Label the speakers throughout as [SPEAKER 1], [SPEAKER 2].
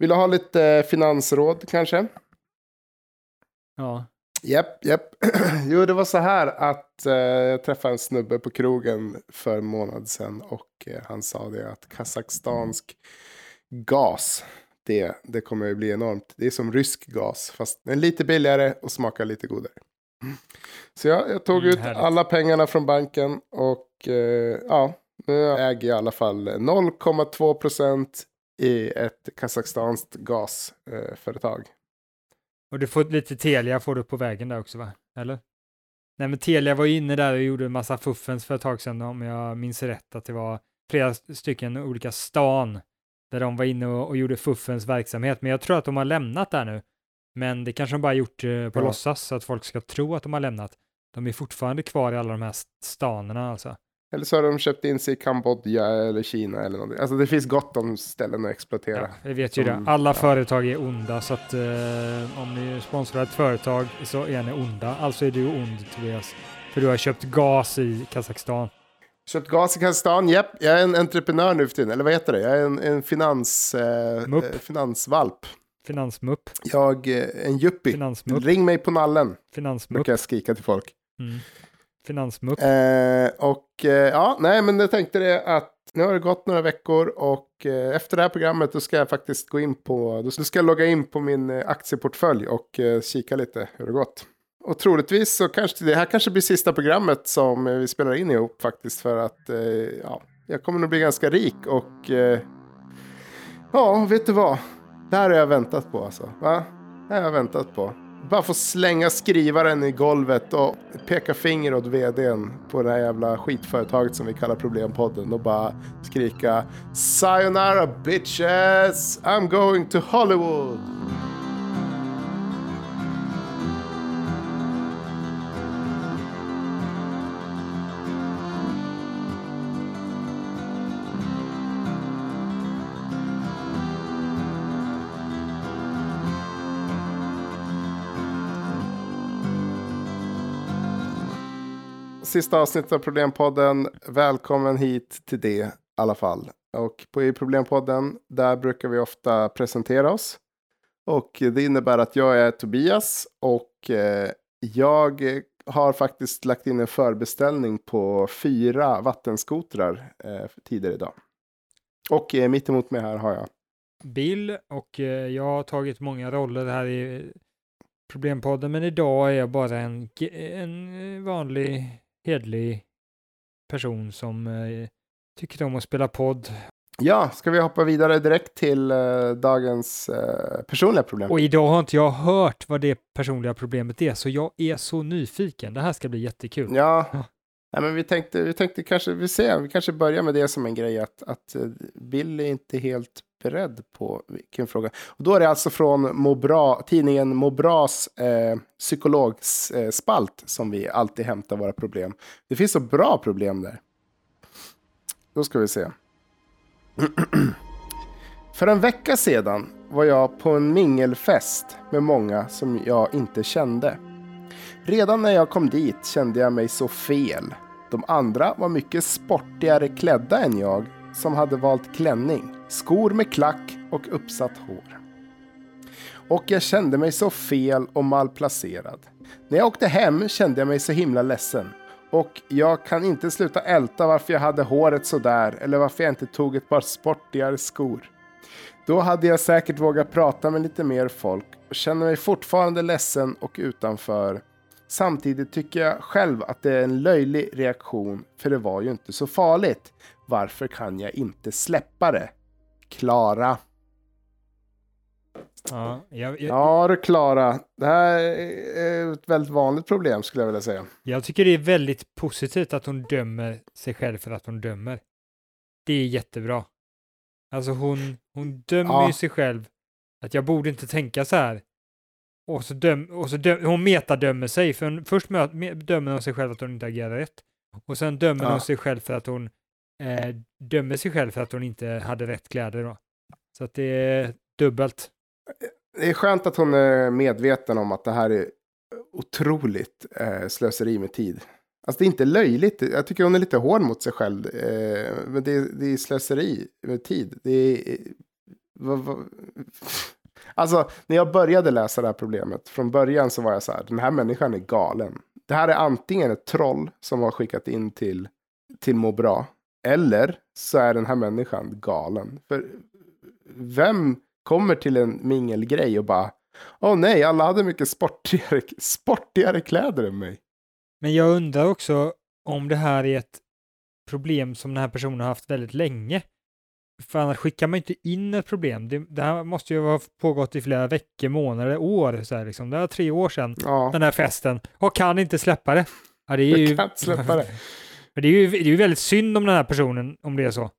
[SPEAKER 1] Vill du ha lite finansråd kanske?
[SPEAKER 2] Ja.
[SPEAKER 1] Japp, japp. Jo, det var så här att eh, jag träffade en snubbe på krogen för en månad sedan och eh, han sa det att kazakstansk gas, det, det kommer att bli enormt. Det är som rysk gas, fast den är lite billigare och smakar lite godare. Så jag, jag tog
[SPEAKER 2] Mm,
[SPEAKER 1] ut
[SPEAKER 2] härligt.
[SPEAKER 1] alla pengarna från banken och eh, ja, nu äger jag i alla fall 0,2 procent i ett kazakstanskt gasföretag.
[SPEAKER 2] Och du får lite Telia får du på vägen där också va? Eller? Nej men Telia var ju inne där och gjorde en massa fuffens för ett tag sedan om jag minns rätt att det var flera stycken olika stan där de var inne och, och gjorde fuffens verksamhet. Men jag tror att de har lämnat där nu. Men det kanske de bara gjort eh, på
[SPEAKER 1] Ja.
[SPEAKER 2] låtsas så att folk ska tro att de har lämnat. De är fortfarande kvar i alla de här st- stanerna alltså.
[SPEAKER 1] Eller så har de köpt in sig i Kambodja eller Kina eller någonting. Alltså det finns gott om ställen att exploatera.
[SPEAKER 2] Ja, vi vet ju
[SPEAKER 1] Som-
[SPEAKER 2] det. Alla
[SPEAKER 1] ja.
[SPEAKER 2] företag är onda, så att eh, om ni sponsrar ett företag så är ni onda. Alltså är du ond, Tobias. För du har köpt gas i Kazakstan.
[SPEAKER 1] Köpt gas i Kazakstan, japp. Jag är en entreprenör nu för tiden. Eller vad heter det? Jag är en, en finans, eh,
[SPEAKER 2] Mupp.
[SPEAKER 1] eh, finansvalp.
[SPEAKER 2] Finansmupp.
[SPEAKER 1] Jag är en yuppie.
[SPEAKER 2] Finansmupp.
[SPEAKER 1] Ring mig på nallen,
[SPEAKER 2] Finansmupp.
[SPEAKER 1] brukar jag skrika till folk.
[SPEAKER 2] Mm. Finansmupp.
[SPEAKER 1] Eh, och eh, ja, nej men jag tänkte det att nu har det gått några veckor och eh, efter det här programmet då ska jag faktiskt gå in på, då ska jag logga in på min eh, aktieportfölj och eh, kika lite hur det gått. Och troligtvis så kanske det här kanske blir sista programmet som eh, vi spelar in ihop faktiskt för att eh, ja, jag kommer nog bli ganska rik och eh, ja, vet du vad? Det här har jag väntat på alltså. Va? Det här har jag väntat på. Bara få slänga skrivaren i golvet och peka finger åt vdn på det här jävla skitföretaget som vi kallar Problempodden och bara skrika Sayonara bitches! I'm going to Hollywood! Sista avsnittet av Problempodden. Välkommen hit till det i alla fall. Och på i Problempodden, där brukar vi ofta presentera oss. Och det innebär att jag är Tobias och eh, jag har faktiskt lagt in en förbeställning på fyra vattenskotrar eh, tidigare idag. Och eh, mitt emot mig här har jag.
[SPEAKER 2] Bill och eh, jag har tagit många roller här i Problempodden, men idag är jag bara en, en vanlig, hedlig person som eh, tycker om att spela podd.
[SPEAKER 1] Ja, ska vi hoppa vidare direkt till eh, dagens eh, personliga problem?
[SPEAKER 2] Och idag har inte jag hört vad det personliga problemet är, så jag är så nyfiken. Det här ska bli jättekul.
[SPEAKER 1] Ja,
[SPEAKER 2] Ja.
[SPEAKER 1] Nej, men vi tänkte, vi tänkte kanske, vi ser, vi kanske börjar med det som en grej att, att eh, Bill är inte helt beredd på vilken fråga. Och då är det alltså från Må bra, tidningen Må bras eh, psykologspalt eh, som vi alltid hämtar våra problem. Det finns så bra problem där. Då ska vi se. För en vecka sedan var jag på en mingelfest med många som jag inte kände. Redan när jag kom dit kände jag mig så fel. De andra var mycket sportigare klädda än jag som hade valt klänning, skor med klack och uppsatt hår. Och jag kände mig så fel och malplacerad. När jag åkte hem kände jag mig så himla ledsen. Och jag kan inte sluta älta varför jag hade håret sådär eller varför jag inte tog ett par sportigare skor. Då hade jag säkert vågat prata med lite mer folk och känner mig fortfarande ledsen och utanför. Samtidigt tycker jag själv att det är en löjlig reaktion för det var ju inte så farligt. Varför kan jag inte släppa det? Klara.
[SPEAKER 2] Ja, jag, jag,
[SPEAKER 1] Ja du Klara, det här är ett väldigt vanligt problem skulle jag vilja säga.
[SPEAKER 2] jag tycker det är väldigt positivt att hon dömer sig själv för att hon dömer. Det är jättebra. Alltså hon, hon dömer
[SPEAKER 1] Ja.
[SPEAKER 2] ju sig själv att jag borde inte tänka så här. Och så, döm, och så döm, hon metadömer sig, för hon, först mö, me- dömer hon sig själv att hon inte agerar rätt. Och sen dömer
[SPEAKER 1] Ja.
[SPEAKER 2] hon sig själv för att hon eh, dömer sig själv för att hon inte hade rätt kläder då. Så att det är dubbelt.
[SPEAKER 1] Det är skönt att hon är medveten om att det här är otroligt eh, slöseri med tid. Alltså det är inte löjligt. Jag tycker hon är lite hård mot sig själv. Eh, men det, det är slöseri med tid. Det är, vad, vad... Alltså, när jag började läsa det här problemet, från början så var jag så här, den här människan är galen. Det här är antingen ett troll som har skickat in till, till må bra, eller så är den här människan galen. För vem kommer till en mingelgrej och bara, åh nej, alla hade mycket sportigare, sportigare kläder än mig.
[SPEAKER 2] Men jag undrar också om det här är ett problem som den här personen har haft väldigt länge. För annars skickar man inte in ett problem. Det, det här måste ju ha pågått i flera veckor, månader, år. Så här, liksom. Det var tre år sedan,
[SPEAKER 1] Ja,
[SPEAKER 2] den här festen. Och kan inte släppa det. Ja, det är ju,
[SPEAKER 1] jag kan inte släppa det.
[SPEAKER 2] Det är, ju, det är ju väldigt synd om den här personen, om det är så. Om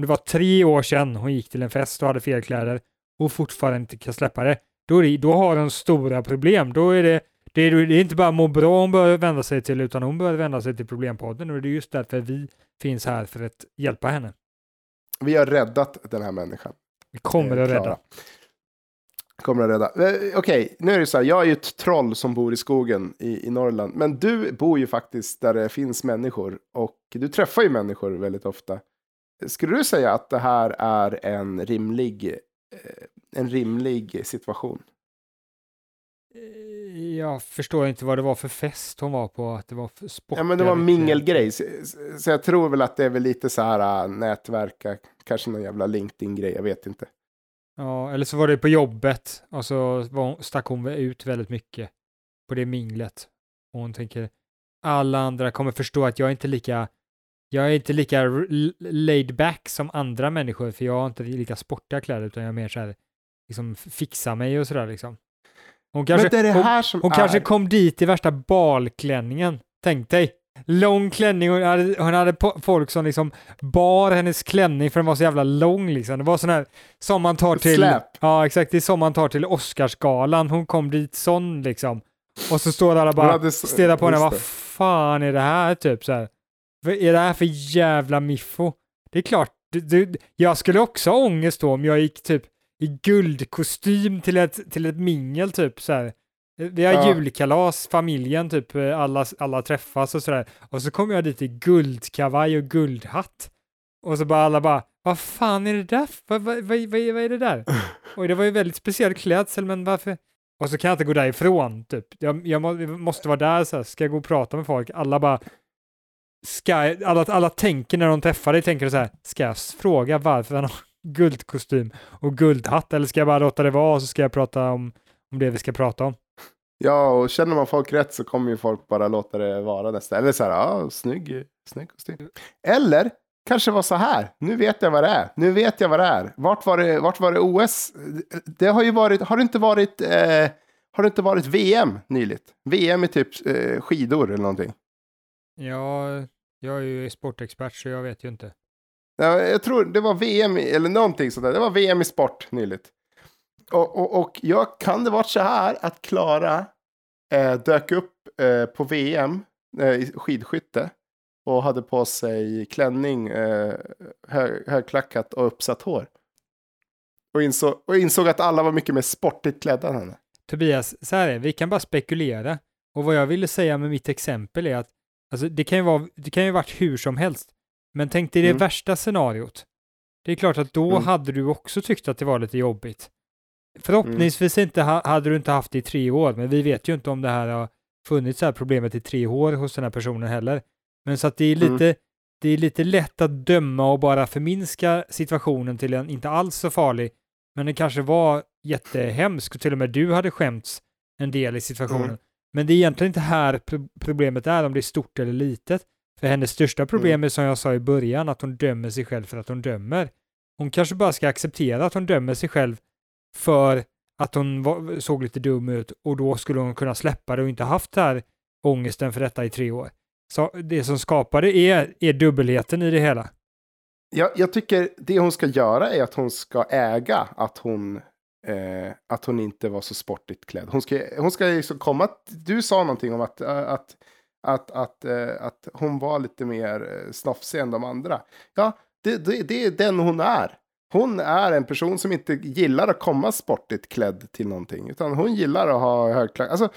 [SPEAKER 2] det var tre år sedan hon gick till en fest och hade fel kläder och fortfarande inte kan släppa det, då, är det, då har hon stora problem. Då är det, det, är, det är inte bara må bra hon bör vända sig till, utan hon bör vända sig till Problempodden och det är just därför vi finns här för att hjälpa henne.
[SPEAKER 1] Vi har räddat den här människan.
[SPEAKER 2] Vi kommer att rädda.
[SPEAKER 1] Kommer att rädda. Eh, Okej, nu är det så här. Jag är ju ett troll som bor i skogen i, i Norrland. Men du bor ju faktiskt där det finns människor. Och du träffar ju människor väldigt ofta. Skulle du säga att det här är en rimlig, eh, en rimlig situation?
[SPEAKER 2] Eh, Jag förstår inte vad det var för fest hon var på, att det var sport.
[SPEAKER 1] Ja, men det var en mingelgrej. Så, så jag tror väl att det är väl lite så här äh, nätverka. Kanske någon jävla LinkedIn-grej. Jag vet inte.
[SPEAKER 2] Ja, eller så var det på jobbet och så var stack hon ut väldigt mycket på det minglet. Och hon tänker, alla andra kommer förstå att jag är inte lika, jag är inte lika laid back som andra människor, för jag har inte lika sportiga kläder, utan jag är mer så här, liksom fixa mig och sådär liksom. Hon kanske,
[SPEAKER 1] men det är det
[SPEAKER 2] hon,
[SPEAKER 1] här som
[SPEAKER 2] hon
[SPEAKER 1] är...
[SPEAKER 2] kanske kom dit i värsta balklänningen, tänk dig. Lång klänning, hon hade, hon hade folk som liksom bar hennes klänning för den var så jävla lång liksom. Det var sån här som man tar till...
[SPEAKER 1] Släp.
[SPEAKER 2] Ja, exakt. Det är som man tar till Oscarsgalan. Hon kom dit sån liksom. Och så står alla bara
[SPEAKER 1] hade
[SPEAKER 2] stirrar på henne. Vad fan är det här? Typ så här. Vad är det här för jävla miffo? Det är klart, du, du, jag skulle också ha ångest då om jag gick typ i guldkostym till ett, till ett mingel typ så här. Vi har
[SPEAKER 1] Ja.
[SPEAKER 2] julkalas, familjen, typ alla, alla träffas och sådär. Och så kommer jag dit i guldkavaj och guldhatt. Och så bara alla bara, vad fan är det där? Vad, vad, vad, vad, är det där? Och det var ju väldigt speciell klädsel, men varför? Och så kan jag inte gå därifrån, typ. Jag, jag må, måste vara där, så här. ska jag gå och prata med folk? Alla bara, ska jag, alla, alla tänker när de träffar dig, tänker så här, ska jag fråga varför han har guldkostym och guldhatt, eller ska jag bara låta det vara och så ska jag prata om, om det vi ska prata om?
[SPEAKER 1] Ja, och känner man folk rätt så kommer ju folk bara låta det vara nästan. Eller så här, ja, snygg, snygg kostym. Eller kanske var så här, nu vet jag vad det är. Nu vet jag vad det är. Vart var det, vart var det OS? Det har ju varit, har det inte varit, eh, har det inte varit VM nyligt? VM i typ eh, skidor eller någonting.
[SPEAKER 2] Ja, jag är ju sportexpert så jag vet ju inte.
[SPEAKER 1] Jag tror det var VM eller någonting sådär. Det var VM i sport nyligt. Och, och, och jag kan det varit så här att Klara eh, dök upp eh, på VM eh, i skidskytte och hade på sig klänning, eh, hög, högklackat och uppsatt hår. Och insåg, och insåg att alla var mycket mer sportigt klädda än henne.
[SPEAKER 2] Tobias, så här är det, vi kan bara spekulera. Och vad jag ville säga med mitt exempel är att alltså, det kan ju vara, det kan ju varit hur som helst. Men tänk dig det
[SPEAKER 1] Mm.
[SPEAKER 2] värsta scenariot. Det är klart att då
[SPEAKER 1] Mm.
[SPEAKER 2] hade du också tyckt att det var lite jobbigt. Förhoppningsvis inte ha, hade du inte haft det i tre år, men vi vet ju inte om det här har funnits här problemet i tre år hos den här personen heller. Men så att det är
[SPEAKER 1] Mm.
[SPEAKER 2] lite, det är lite lätt att döma och bara förminska situationen till en inte alls så farlig, men den kanske var jättehemsk och till och med du hade skämts en del i situationen.
[SPEAKER 1] Mm.
[SPEAKER 2] Men det är egentligen inte här pro- problemet är, om det är stort eller litet. För hennes största problem
[SPEAKER 1] Mm.
[SPEAKER 2] är som jag sa i början, att hon dömer sig själv för att hon dömer. Hon kanske bara ska acceptera att hon dömer sig själv för att hon var, såg lite dum ut och då skulle hon kunna släppa det och inte haft det här ångesten för detta i tre år. Så det som skapar det är, är dubbelheten i det hela.
[SPEAKER 1] Jag, jag tycker det hon ska göra är att hon ska äga att hon, eh, att hon inte var så sportigt klädd. Hon ska, hon ska liksom komma, du sa någonting om att, eh, att, att, att, eh, att hon var lite mer eh, snofsig än de andra. Ja, det, det, det är den hon är. Hon är en person som inte gillar att komma sportigt klädd till någonting. Utan hon gillar att ha högklackat. Alltså,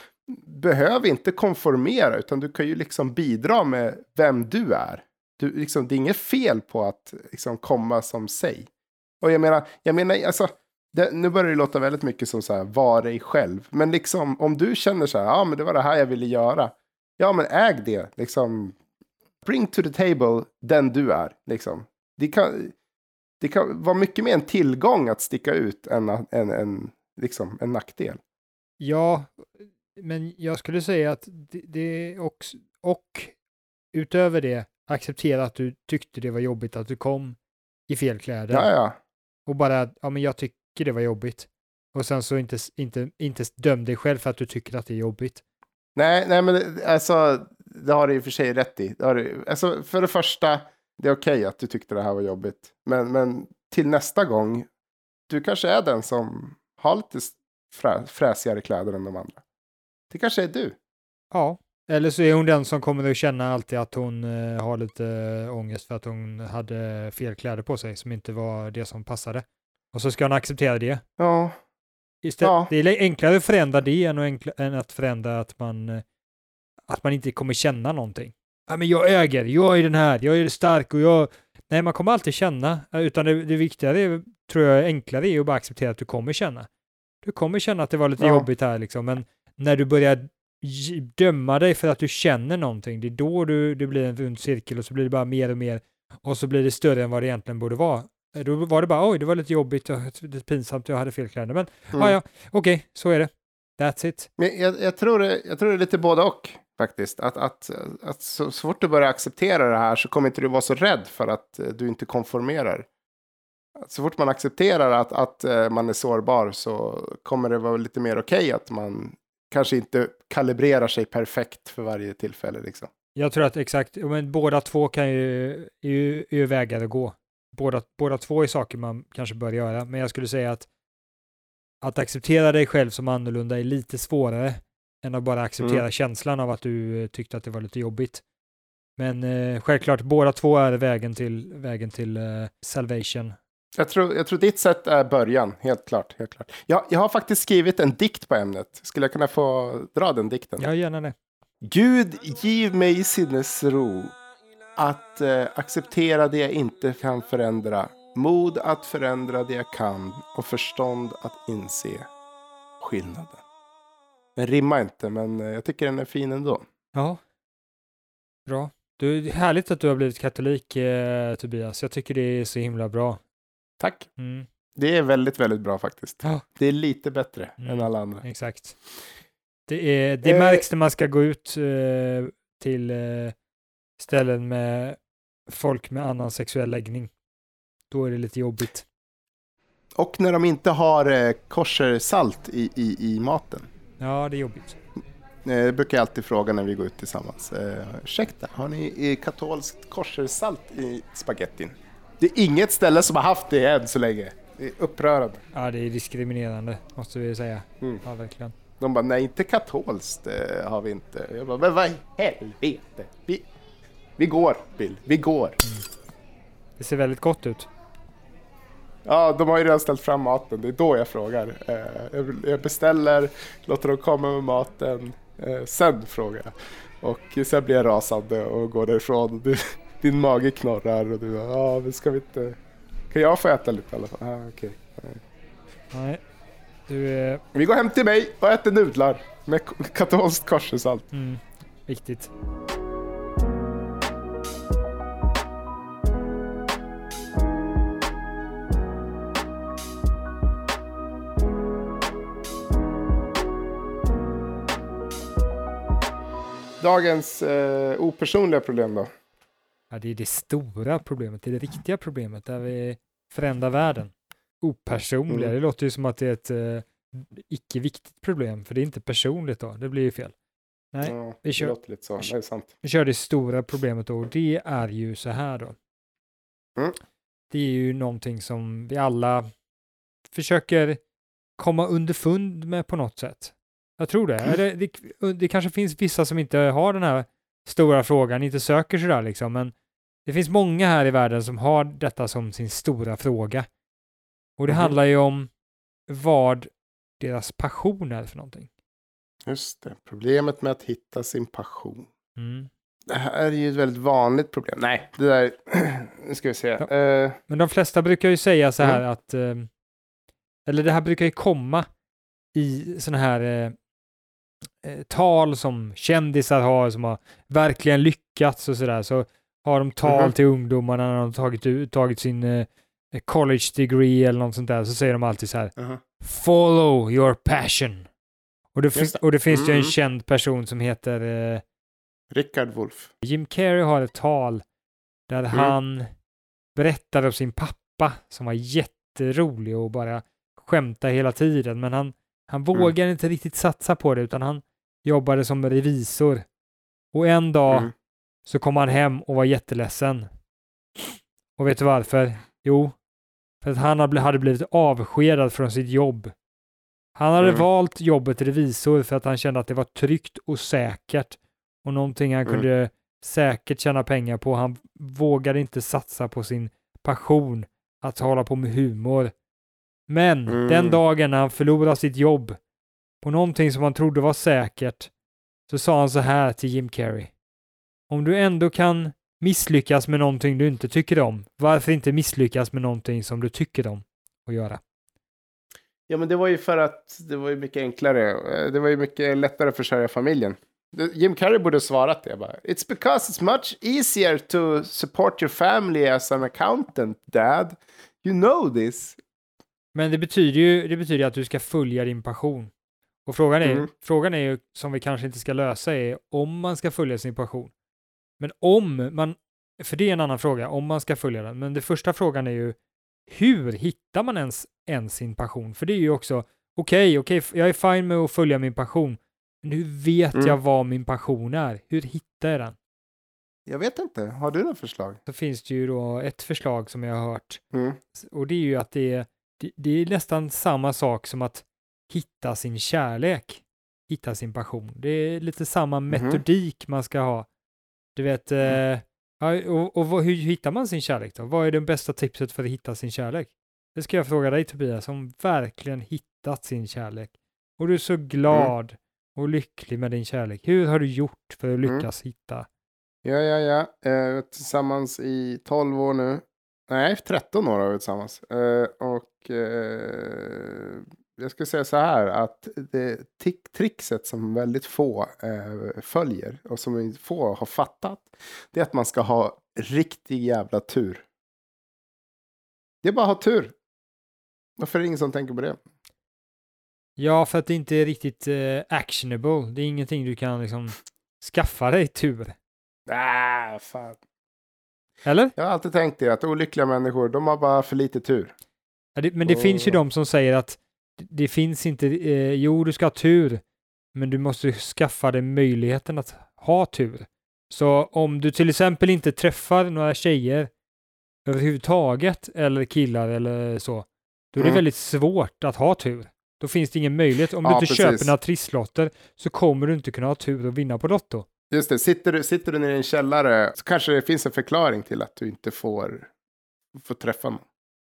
[SPEAKER 1] behöver inte konformera. Utan du kan ju liksom bidra med vem du är. Du, liksom, det är inget fel på att liksom, komma som sig. Och jag menar, jag menar alltså, det, nu börjar det låta väldigt mycket som så här, var dig själv. Men liksom om du känner så här, ja men det var det här jag ville göra. Ja men äg det, liksom. Bring to the table den du är, liksom. Det kan, det kan vara mycket mer en tillgång att sticka ut än en, en, en, liksom, en nackdel.
[SPEAKER 2] Ja, men jag skulle säga att det, det också, och utöver det, acceptera att du tyckte det var jobbigt att du kom i fel kläder.
[SPEAKER 1] Ja, ja.
[SPEAKER 2] Och bara, ja men jag tycker det var jobbigt. Och sen så inte, inte, inte döm dig själv för att du tycker att det är jobbigt.
[SPEAKER 1] Nej, nej men alltså, det har du i och för sig rätt i. Det har du, alltså, för det första, det är okej okay att du tyckte det här var jobbigt. Men, men till nästa gång, du kanske är den som har lite frä, fräsigare kläder än de andra. Det kanske är du.
[SPEAKER 2] Ja, eller så är hon den som kommer att känna alltid att hon eh, har lite äh, ångest för att hon hade fel kläder på sig som inte var det som passade. Och så ska hon acceptera det.
[SPEAKER 1] Ja.
[SPEAKER 2] Istället, ja. Det är enklare att förändra det än, att, än att förändra att man, eh, att man inte kommer känna någonting. Ja, men jag äger, jag är den här, jag är stark och jag... Nej, man kommer alltid känna, utan det, det viktigare är, tror jag enklare är att bara acceptera att du kommer känna. Du kommer känna att det var lite ja. jobbigt här liksom, men när du börjar döma dig för att du känner någonting, det är då du, det blir en rund cirkel och så blir det bara mer och mer och så blir det större än vad det egentligen borde vara. Eh, då var det bara oj, det var lite jobbigt och lite pinsamt, jag hade fel kläder, men mm. ja, okej, okay, så är det. That's it.
[SPEAKER 1] Men jag, jag, tror det, jag tror det är lite både och faktiskt. Att, att, att så, så fort du börjar acceptera det här så kommer inte du vara så rädd för att eh, du inte konformerar. Så fort man accepterar att, att eh, man är sårbar så kommer det vara lite mer okej okay att man kanske inte kalibrerar sig perfekt för varje tillfälle. Liksom.
[SPEAKER 2] Jag tror att exakt, men båda två kan ju, är ju, är ju vägar att gå. Båda, båda två är saker man kanske bör göra, men jag skulle säga att att acceptera dig själv som annorlunda är lite svårare än att bara acceptera mm. känslan av att du eh, tyckte att det var lite jobbigt. Men eh, självklart, båda två är vägen till, vägen till eh, salvation.
[SPEAKER 1] Jag tror, jag tror ditt sätt är början, helt klart. Helt klart. Jag, jag har faktiskt skrivit en dikt på ämnet. Skulle jag kunna få dra den dikten?
[SPEAKER 2] Ja, gärna det.
[SPEAKER 1] Gud, giv mig sinnesro att eh, acceptera det jag inte kan förändra. Mod att förändra det jag kan och förstånd att inse skillnaden. Den rimmar inte, men eh, jag tycker den är fin ändå.
[SPEAKER 2] Ja, bra. Du, härligt att du har blivit katolik, eh, Tobias. Jag tycker det är så himla bra.
[SPEAKER 1] Tack. Mm. Det är väldigt, väldigt bra faktiskt. Ja. Det är lite bättre mm. än alla andra.
[SPEAKER 2] Exakt. Det, är, det eh. märks när man ska gå ut eh, till eh, ställen med folk med annan sexuell läggning. Då är det lite jobbigt.
[SPEAKER 1] Och när de inte har eh, korsersalt i, i, i maten.
[SPEAKER 2] Ja, det är jobbigt.
[SPEAKER 1] Eh, det brukar jag alltid fråga när vi går ut tillsammans. Eh, ursäkta, har ni katolskt korsersalt i spagettin? Det är inget ställe som har haft det än så länge. Det är upprörande.
[SPEAKER 2] Ja, det är diskriminerande, måste vi säga. Mm. Ja, verkligen.
[SPEAKER 1] De bara, nej inte katolskt eh, har vi inte. Jag bara, men vad i helvete? Vi, vi går, Bill. Vi går.
[SPEAKER 2] Det ser väldigt gott ut.
[SPEAKER 1] Ja, de har ju redan ställt fram maten. Det är då jag frågar. Eh, jag beställer, låter dem komma med maten. Eh, sen frågar jag. Och sen blir jag rasande och går därifrån. Du, din mage knorrar och du ja men ska vi inte... Kan jag få äta lite i alla fall? Ah, okay.
[SPEAKER 2] Nej. Du är...
[SPEAKER 1] Vi går hem till mig och äter nudlar med katolskt kors
[SPEAKER 2] Mm, viktigt.
[SPEAKER 1] Dagens eh, opersonliga problem då?
[SPEAKER 2] Ja, det är det stora problemet, det är det riktiga problemet där vi förändrar världen. Opersonliga, mm. det låter ju som att det är ett eh, icke viktigt problem, för det är inte personligt då, det blir ju fel. Nej,
[SPEAKER 1] ja, vi, kör, det så, det är sant.
[SPEAKER 2] vi kör det stora problemet då, och det är ju så här då. Mm. Det är ju någonting som vi alla försöker komma underfund med på något sätt. Jag tror det. Eller, det, det kanske finns vissa som inte har den här stora frågan, inte söker sådär liksom, men det finns många här i världen som har detta som sin stora fråga. Och det mm. handlar ju om vad deras passion är för någonting.
[SPEAKER 1] Just det, problemet med att hitta sin passion. Mm. Det här är ju ett väldigt vanligt problem. Nej, det där, nu ska vi se. Ja. Uh,
[SPEAKER 2] Men de flesta brukar ju säga så här mm. att uh, eller det här brukar ju komma i sådana här eh, eh, tal som kändisar har, som har verkligen lyckats och sådär, så har de tal
[SPEAKER 1] Mhm.
[SPEAKER 2] till ungdomarna när de har tagit, ut- tagit sin eh, college degree eller något sånt där, så säger de alltid så här
[SPEAKER 1] Uh-huh.
[SPEAKER 2] Follow your passion. Och det,
[SPEAKER 1] det.
[SPEAKER 2] och det finns ju en
[SPEAKER 1] Mm.
[SPEAKER 2] känd person som heter eh,
[SPEAKER 1] Rickard Wolff.
[SPEAKER 2] Jim Carrey har ett tal där
[SPEAKER 1] Mm.
[SPEAKER 2] han berättar om sin pappa som var jätterolig och bara skämta hela tiden, men han, han
[SPEAKER 1] Mm.
[SPEAKER 2] vågar inte riktigt satsa på det, utan han jobbade som revisor. Och en dag
[SPEAKER 1] Mm.
[SPEAKER 2] så kom han hem och var jätteledsen. Och vet du varför? Jo, för att han hade hade blivit avskedad från sitt jobb. Han hade
[SPEAKER 1] Mm.
[SPEAKER 2] valt jobbet revisor för att han kände att det var tryggt och säkert och någonting han
[SPEAKER 1] Mm.
[SPEAKER 2] kunde säkert tjäna pengar på. Han vågade inte satsa på sin passion att hålla på med humor. Men
[SPEAKER 1] Mm.
[SPEAKER 2] den dagen när han förlorade sitt jobb på någonting som han trodde var säkert så sa han så här till Jim Carrey. Om du ändå kan misslyckas med någonting du inte tycker om, varför inte misslyckas med någonting som du tycker om att göra?
[SPEAKER 1] Ja, men det var ju för att det var ju mycket enklare. Eh, Det var ju mycket lättare att försörja familjen. Jim Carrey borde ha svarat det bara. It's because it's much easier to support your family as an accountant, dad. You know this.
[SPEAKER 2] Men det betyder ju det betyder att du ska följa din passion. Och frågan är,
[SPEAKER 1] Mm.
[SPEAKER 2] frågan är ju, som vi kanske inte ska lösa, är om man ska följa sin passion. Men om man, för det är en annan fråga, om man ska följa den. Men den första frågan är ju, hur hittar man ens, ens sin passion? För det är ju också, okej, okej, jag är fine med att följa min passion, men hur vet
[SPEAKER 1] Mm.
[SPEAKER 2] jag vad min passion är? Hur hittar jag den?
[SPEAKER 1] Jag vet inte. Har du något förslag?
[SPEAKER 2] Så finns det ju då ett förslag som jag har hört
[SPEAKER 1] Mm.
[SPEAKER 2] och det är ju att det är, det, det är nästan samma sak som att hitta sin kärlek, hitta sin passion. Det är lite samma
[SPEAKER 1] Mhm.
[SPEAKER 2] metodik man ska ha. Du vet,
[SPEAKER 1] Mm.
[SPEAKER 2] eh, ja, och, och vad, hur hittar man sin kärlek då? Vad är det bästa tipset för att hitta sin kärlek? Det ska jag fråga dig Tobias, som verkligen hittat sin kärlek. Och du är så glad och lycklig med din kärlek. Hur har du gjort för att
[SPEAKER 1] Mm.
[SPEAKER 2] lyckas hitta?
[SPEAKER 1] Ja, ja, ja. Eh, tillsammans i 12 år nu. Nej, 13 år har vi tillsammans. Eh, och eh, jag ska säga så här att det trickset som väldigt få eh, följer och som få har fattat. Det är att man ska ha riktig jävla tur. Det är bara att ha tur. Varför är det ingen som tänker på det?
[SPEAKER 2] Ja, för att det inte är riktigt eh, actionable. Det är ingenting du kan liksom skaffa dig tur.
[SPEAKER 1] Ah, fan.
[SPEAKER 2] Eller?
[SPEAKER 1] Jag har alltid tänkt det, att olyckliga människor, de har bara för lite tur.
[SPEAKER 2] Ja, det, men det finns ju de som säger att det- finns inte, eh, jo du ska ha tur, men du måste skaffa dig möjligheten att ha tur. Så om du till exempel inte träffar några tjejer överhuvudtaget, eller killar eller så, då är det
[SPEAKER 1] Mm.
[SPEAKER 2] väldigt svårt att ha tur. Då finns det ingen möjlighet. Om du
[SPEAKER 1] Ja,
[SPEAKER 2] inte
[SPEAKER 1] precis.
[SPEAKER 2] köper några trisslotter så kommer du inte kunna ha tur och vinna på Lotto.
[SPEAKER 1] Just det, sitter du, sitter du nere i en källare så kanske det finns en förklaring till att du inte får, får träffa någon.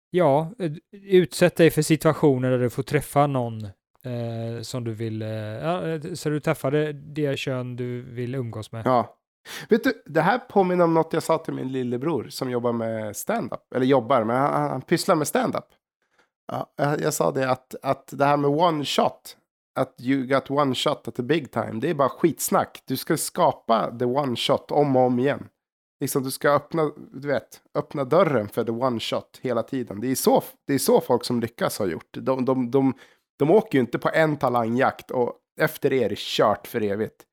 [SPEAKER 2] Ja, eh, utsätt dig för situationer där du får träffa någon eh, som du vill, eh, eh, så du träffar det, det kön du vill umgås med.
[SPEAKER 1] Ja. Vet du, det här påminner om något jag sa till min lillebror som jobbar med stand-up. Eller jobbar, men han, han, han pysslar med stand-up. Ja, jag, jag sa det att, att det här med one shot. Att you got one shot at the big time. Det är bara skitsnack. Du ska skapa the one shot om och om igen. Liksom du ska öppna, du vet, öppna dörren för the one shot hela tiden. Det är så, det är så folk som lyckas har gjort. De, de, de, de åker ju inte på en talangjakt och efter det är det kört för evigt.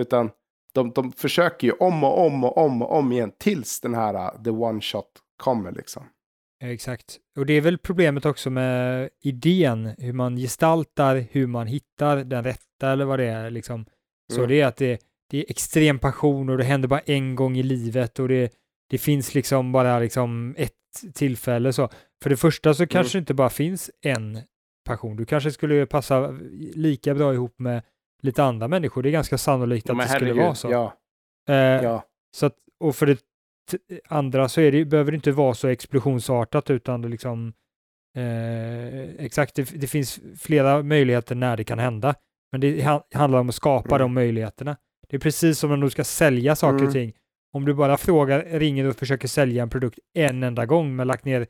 [SPEAKER 1] Utan de, de försöker ju om och om och om och om igen tills den här uh, the one shot kommer liksom.
[SPEAKER 2] Exakt. Och det är väl problemet också med idén, hur man gestaltar, hur man hittar den rätta eller vad det är liksom. Så
[SPEAKER 1] Mm.
[SPEAKER 2] det är att det, det är extrem passion och det händer bara en gång i livet och det, det finns liksom bara liksom ett tillfälle så. För det första så kanske det inte bara finns en passion. Du kanske skulle passa lika bra ihop med lite andra människor. Det är ganska sannolikt att det skulle vara så.
[SPEAKER 1] Ja,
[SPEAKER 2] Eh,
[SPEAKER 1] ja.
[SPEAKER 2] så att, och för det andra så det, behöver det inte vara så explosionsartat utan det liksom eh, exakt, det, det finns flera möjligheter när det kan hända. Men det ha- handlar om att skapa
[SPEAKER 1] Mm.
[SPEAKER 2] de möjligheterna. Det är precis som om du ska sälja saker
[SPEAKER 1] Mm.
[SPEAKER 2] och ting. Om du bara frågar, ringer och försöker sälja en produkt en enda gång men lagt ner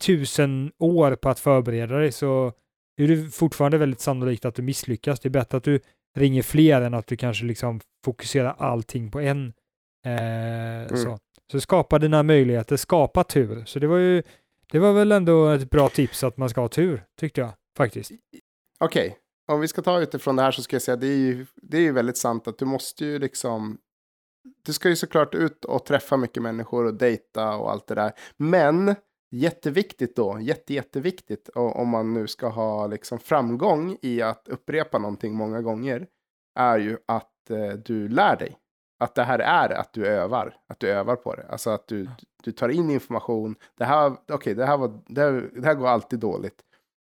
[SPEAKER 2] tusen år på att förbereda dig så är det fortfarande väldigt sannolikt att du misslyckas. Det är bättre att du ringer fler än att du kanske liksom fokuserar allting på en. Eh, mm. så. så skapa dina möjligheter, skapa tur. Så det var ju, det var väl ändå ett bra tips att man ska ha tur, tyckte jag faktiskt.
[SPEAKER 1] Okej, okay. Om vi ska ta utifrån det här så ska jag säga det är ju, det är ju väldigt sant att du måste ju liksom du ska ju såklart ut och träffa mycket människor och dejta och allt det där. Men jätteviktigt då, jätte, jätteviktigt om man nu ska ha liksom framgång i att upprepa någonting många gånger är ju att eh, du lär dig. Att det här är att du övar, att du övar på det. Alltså att du, du tar in information. Det här, okay, det här, var, det här, det här går alltid dåligt.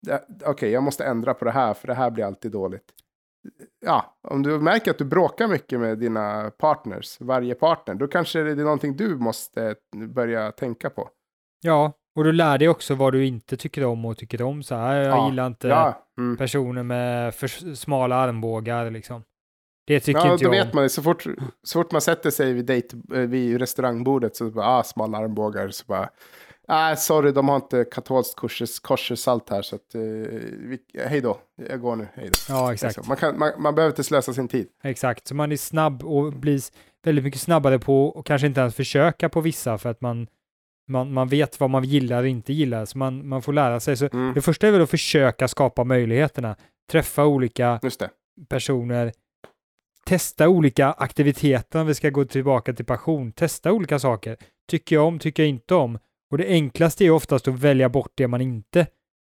[SPEAKER 1] Okej, okay, jag måste ändra på det här för det här blir alltid dåligt. Ja, om du märker att du bråkar mycket med dina partners, varje partner, då kanske det är någonting du måste börja tänka på.
[SPEAKER 2] Ja, och du lär dig också vad du inte tycker om och tycker om. Så här, jag ja. gillar inte ja. mm. personer med för smala armbågar liksom. Det tycker ja, inte jag
[SPEAKER 1] om. Ja, då vet man det. Så fort, så fort man sätter sig vid, date, eh, vid restaurangbordet så bara, ah, smala armbågar. Så bara, ah, sorry, de har inte katolskt koshersalt här. Så att, eh, vi, hej då, jag går nu, hej då.
[SPEAKER 2] Ja, exakt.
[SPEAKER 1] Man, kan, man, man behöver inte slösa sin tid.
[SPEAKER 2] Exakt, så man är snabb och blir väldigt mycket snabbare på och kanske inte ens försöka på vissa för att man man, man vet vad man gillar och inte gillar, så man, man får lära sig. Så mm. Det första är väl att försöka skapa möjligheterna, träffa olika personer, testa olika aktiviteter, om vi ska gå tillbaka till passion, testa olika saker. Tycker jag om, tycker jag inte om. Och det enklaste är oftast att välja bort det man inte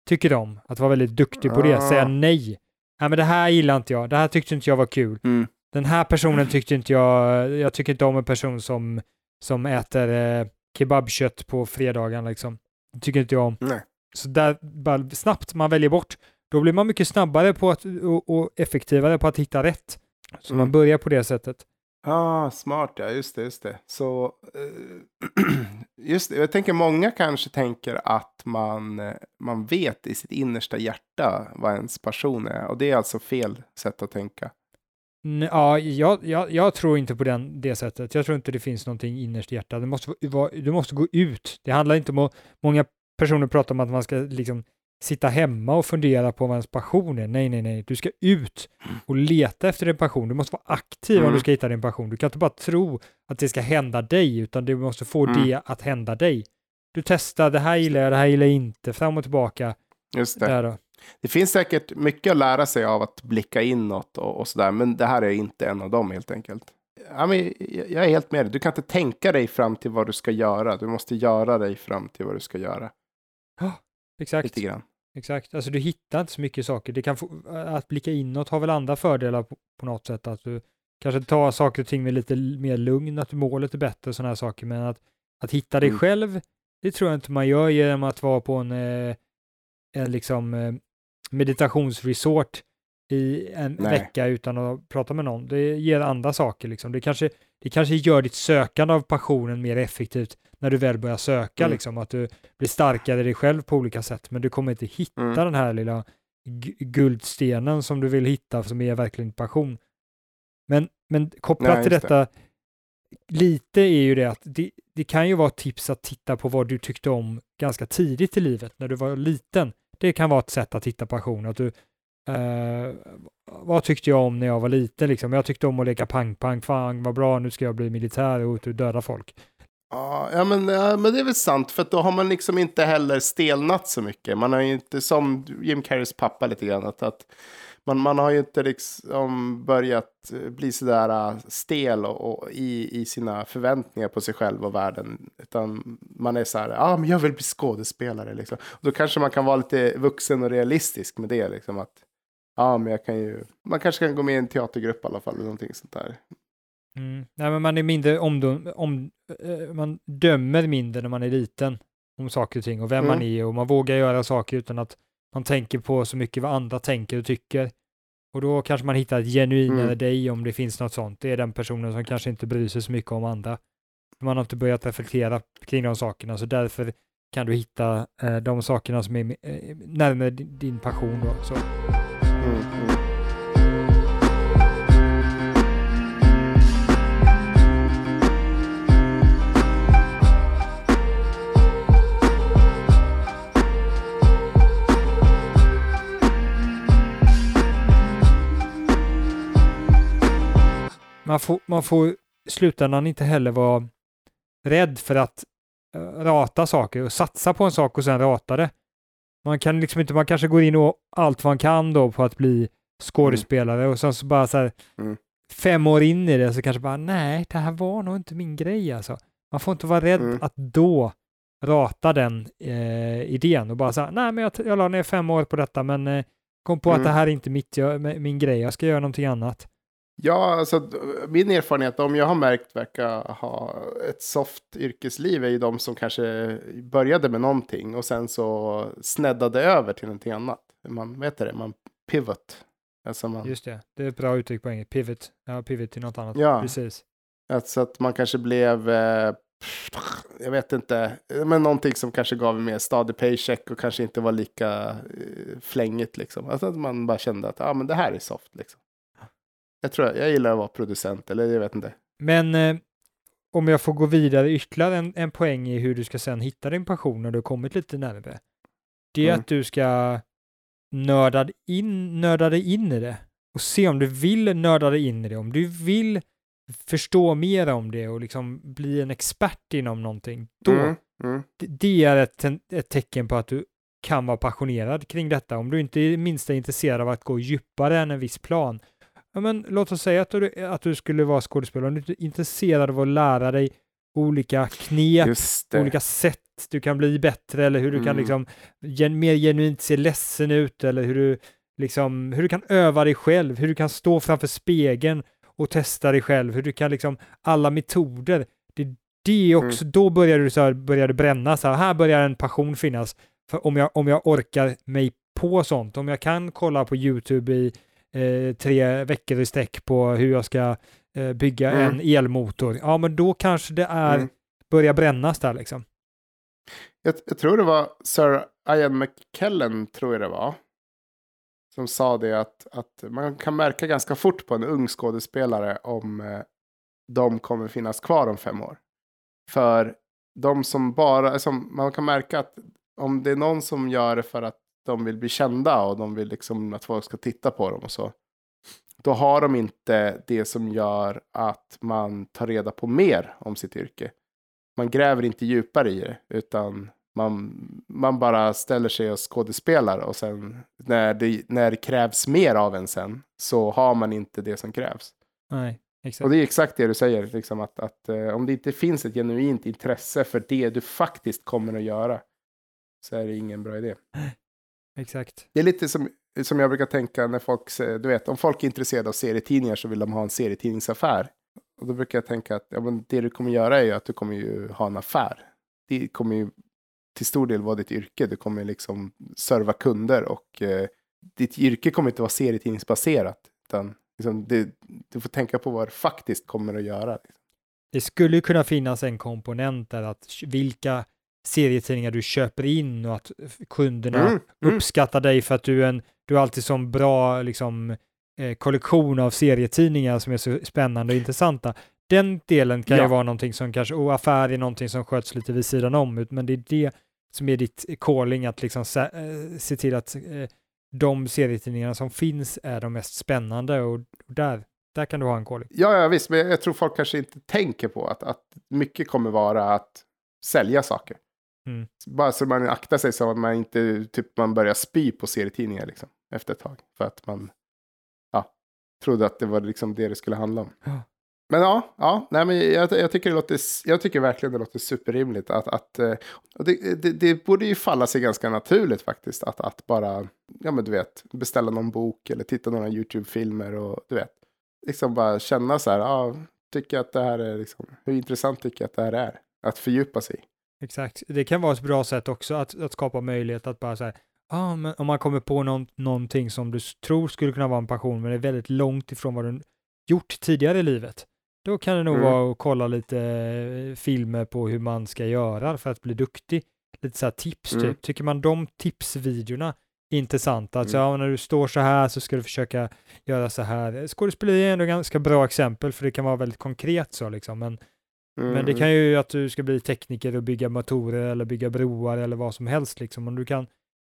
[SPEAKER 2] tycker om, att vara väldigt duktig på det, säga ah. nej. Nej, men det här gillar inte jag, det här tyckte inte jag var kul. Mm. Den här personen tyckte inte jag, jag tycker inte om en person som, som äter eh, kebabkött på fredagen liksom. Det tycker inte jag om.
[SPEAKER 1] Nej.
[SPEAKER 2] Så där, bara snabbt, man väljer bort. Då blir man mycket snabbare på att, och, och effektivare på att hitta rätt. Så mm. man börjar på det sättet.
[SPEAKER 1] Ah, smart ja, just det, just det. Så, eh, just det, jag tänker många kanske tänker att man, eh, man vet i sitt innersta hjärta vad ens person är. Och det är alltså fel sätt att tänka.
[SPEAKER 2] Ja, jag, jag, jag, tror inte på den, det sättet. Jag tror inte det finns någonting innerst i hjärtat. Du måste, du måste gå ut. Det handlar inte om att, många personer pratar om att man ska liksom sitta hemma och fundera på vad ens passion är. Nej, nej, nej. Du ska ut och leta efter din passion. Du måste vara aktiv mm. om du ska hitta din passion. Du kan inte bara tro att det ska hända dig, utan du måste få mm. det att hända dig. Du testar, det här gillar jag, det här gillar jag inte, fram och tillbaka.
[SPEAKER 1] Just det. Det finns säkert mycket att lära sig av att blicka inåt och, och sådär, men det här är inte en av dem helt enkelt. Ja, men jag är helt med dig. Du kan inte tänka dig fram till vad du ska göra. Du måste göra dig fram till vad du ska göra.
[SPEAKER 2] Exakt. Lite grann. Exakt, alltså du hittar inte så mycket saker. Det kan få, att blicka inåt har väl andra fördelar på, på något sätt. Att du kanske tar saker och ting med lite mer lugn, att målet är bättre och sådana här saker. Men att, att hitta dig mm. själv, det tror jag inte man gör genom att vara på en, en liksom meditationsresort i en Nej. vecka utan att prata med någon. Det ger andra saker liksom. Det kanske, det kanske gör ditt sökande av passionen mer effektivt när du väl börjar söka, mm. liksom, att du blir starkare i dig själv på olika sätt, men du kommer inte hitta mm. den här lilla guldstenen som du vill hitta, som är verkligen passion. Men, men kopplat Nej, till detta, det. lite är ju det att det, det kan ju vara ett tips att titta på vad du tyckte om ganska tidigt i livet, när du var liten. Det kan vara ett sätt att hitta passion. Att du, eh, vad tyckte jag om när jag var liten? Liksom? Jag tyckte om att leka pang-pang. Fan vad bra, nu ska jag bli militär och ut och döda folk.
[SPEAKER 1] Ja, men, ja, men det är väl sant. För då har man liksom inte heller stelnat så mycket. Man har ju inte, som Jim Carreys pappa lite grann, att, att man, man har ju inte liksom börjat eh, bli sådär eh, stel och, och i, i sina förväntningar på sig själv och världen. Utan man är så här, ja ah, men jag vill bli skådespelare liksom. Och då kanske man kan vara lite vuxen och realistisk med det liksom. Att ja ah, men jag kan ju, man kanske kan gå med i en teatergrupp i alla fall eller någonting sånt där.
[SPEAKER 2] Mm. Nej, men man är mindre om, om äh, man dömer mindre när man är liten om saker och ting och vem mm. man är och man vågar göra saker utan att man tänker på så mycket vad andra tänker och tycker. Och då kanske man hittar ett genuinare mm. dig om det finns något sånt. Det är den personen som kanske inte bryr sig så mycket om andra. Man har inte börjat reflektera kring de sakerna, så därför kan du hitta eh, de sakerna som är eh, närmare din passion. Då, så. Mm, man får, man får i slutändan inte heller vara rädd för att uh, rata saker och satsa på en sak och sen rata det. Man kan liksom inte, man kanske går in och allt man kan då på att bli skådespelare mm. och sen så bara så här mm. fem år in i det så kanske bara nej, det här var nog inte min grej alltså. Man får inte vara rädd mm. att då rata den eh, idén och bara säga nej men jag, jag la ner fem år på detta men eh, kom på att det här är inte mitt, jag, min grej, jag ska göra någonting annat.
[SPEAKER 1] Ja, alltså min erfarenhet, om jag har märkt verkar ha ett soft yrkesliv, är ju de som kanske började med någonting och sen så sneddade över till någonting annat. Man vet det, man pivot.
[SPEAKER 2] Alltså man... Just det, det är ett bra uttryck på engelska. Pivot, ja, pivot till något annat.
[SPEAKER 1] Ja,
[SPEAKER 2] precis.
[SPEAKER 1] Alltså att man kanske blev, eh, jag vet inte, men någonting som kanske gav mer stadig paycheck och kanske inte var lika eh, flängigt liksom. Alltså att man bara kände att ja, men det här är soft liksom. Jag tror jag gillar att vara producent, eller jag vet inte.
[SPEAKER 2] Men eh, om jag får gå vidare ytterligare en, en poäng i hur du ska sen hitta din passion när du kommit lite närmare. Det är mm. att du ska nörda in, nörda dig in i det och se om du vill nörda dig in i det. Om du vill förstå mer om det och liksom bli en expert inom någonting, då, mm. Mm. Det, är ett, ett tecken på att du kan vara passionerad kring detta. Om du inte är minst intresserad av att gå djupare än en viss plan, ja, men låt oss säga att du, att du skulle vara skådespelare, om du är intresserad av att lära dig olika knep, olika sätt du kan bli bättre eller hur du mm. kan liksom gen, mer genuint se ledsen ut eller hur du liksom, hur du kan öva dig själv, hur du kan stå framför spegeln och testa dig själv, hur du kan liksom, alla metoder. Det, det är också, mm. då börjar du så här, börjar det bränna, så här, här börjar en passion finnas. För om jag, om jag orkar mig på sånt, om jag kan kolla på YouTube i eh, tre veckor i sträck på hur jag ska eh, bygga mm. en elmotor, ja men då kanske det är, mm. börjar brännas där liksom.
[SPEAKER 1] Jag, jag, tror det var Sir Ian McKellen, tror jag det var. Som sa det att, att man kan märka ganska fort på en ung skådespelare om eh, de kommer finnas kvar om fem år. För de som bara, som man kan märka att om det är någon som gör det för att de vill bli kända och de vill liksom att folk ska titta på dem och så. Då har de inte det som gör att man tar reda på mer om sitt yrke. Man gräver inte djupare i det, utan man, man bara ställer sig och skådespelar och sen när det, när det krävs mer av en sen så har man inte det som krävs.
[SPEAKER 2] Nej, exakt.
[SPEAKER 1] Och det är exakt det du säger, liksom att, att uh, om det inte finns ett genuint intresse för det du faktiskt kommer att göra så är det ingen bra idé.
[SPEAKER 2] Exakt.
[SPEAKER 1] Det är lite som, som jag brukar tänka när folk, du vet, om folk är intresserade av serietidningar så vill de ha en serietidningsaffär. Och då brukar jag tänka att ja, men det du kommer göra är ju att du kommer ju ha en affär. Det kommer ju till stor del vara ditt yrke. Du kommer liksom serva kunder och eh, ditt yrke kommer inte vara serietidningsbaserat. Utan liksom, det, du får tänka på vad det faktiskt kommer att göra.
[SPEAKER 2] Det skulle kunna finnas en komponent där att vilka serietidningar du köper in och att kunderna mm, mm. uppskattar dig för att du är en, du är alltid som bra liksom eh, kollektion av serietidningar som är så spännande och intressanta. Den delen kan ja. ju vara någonting som kanske, och affär är någonting som sköts lite vid sidan om, men det är det som är ditt calling att liksom se, äh, se till att äh, de serietidningarna som finns är de mest spännande och, och där, där kan du ha en calling.
[SPEAKER 1] Ja, ja, visst, men jag tror folk kanske inte tänker på att, att mycket kommer vara att sälja saker. Mm. Bara så man aktar sig så att man inte typ, man börjar spy på serietidningar liksom, efter ett tag. För att man ja, trodde att det var liksom det det skulle handla om. Ja. Men ja, ja nej, men jag, jag, tycker det låter, jag tycker verkligen det låter superrimligt. Att, att, eh, det, det, det, borde ju falla sig ganska naturligt faktiskt. Att, att bara, ja men du vet, beställa någon bok eller titta några YouTube-filmer och du vet. Liksom bara känna så här, ja, tycker att det här är liksom, hur intressant tycker jag att det här är? Att fördjupa sig
[SPEAKER 2] Exakt, det kan vara ett bra sätt också att, att skapa möjlighet att bara säga, ah, men om man kommer på någon, någonting som du tror skulle kunna vara en passion men är väldigt långt ifrån vad du gjort tidigare i livet. Då kan det nog mm. vara att kolla lite eh, filmer på hur man ska göra för att bli duktig. Lite så här tips mm. typ. Tycker man de tipsvideorna är intressanta, alltså mm. ja, när du står så här så ska du försöka göra så här. Skådespeleri är ändå ganska bra exempel för det kan vara väldigt konkret så liksom, men, mm. men det kan ju att du ska bli tekniker och bygga motorer eller bygga broar eller vad som helst liksom. Om du kan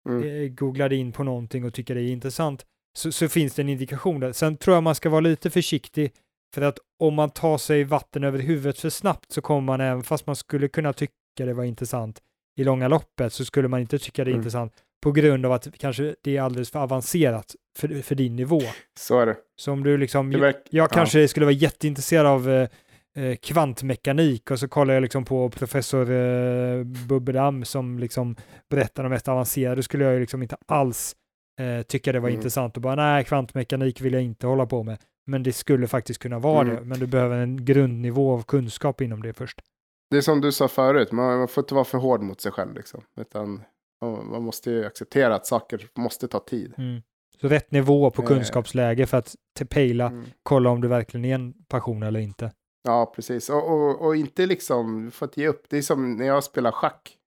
[SPEAKER 2] mm. eh, googla dig in på någonting och tycka det är intressant så, så finns det en indikation där. Sen tror jag man ska vara lite försiktig För att om man tar sig vatten över huvudet för snabbt så kommer man, även fast man skulle kunna tycka det var intressant i långa loppet, så skulle man inte tycka det är
[SPEAKER 1] Mm.
[SPEAKER 2] intressant på grund av att kanske det är alldeles för avancerat för, för din nivå.
[SPEAKER 1] Så är det.
[SPEAKER 2] Så om du liksom,
[SPEAKER 1] det
[SPEAKER 2] jag, jag
[SPEAKER 1] ja.
[SPEAKER 2] kanske skulle vara jätteintresserad av eh, eh, kvantmekanik och så kollar jag liksom på professor eh, Bubbedam som liksom berättar de mest avancerade, då skulle jag ju liksom inte alls eh, tycka det var
[SPEAKER 1] Mm.
[SPEAKER 2] intressant och bara nej, kvantmekanik vill jag inte hålla på med. Men det skulle faktiskt kunna vara
[SPEAKER 1] Mm.
[SPEAKER 2] det, men du behöver en grundnivå av kunskap inom det först.
[SPEAKER 1] Det är som du sa förut, man, man får inte vara för hård mot sig själv. Liksom. Utan man, måste ju acceptera att saker måste ta tid.
[SPEAKER 2] Mm. Så rätt nivå på
[SPEAKER 1] Eh.
[SPEAKER 2] kunskapsläge för att pejla,
[SPEAKER 1] Mm.
[SPEAKER 2] kolla om du verkligen är en passion eller inte.
[SPEAKER 1] Ja, precis. Och, och, och inte liksom, du får inte ge upp. Det är som när jag spelar schack.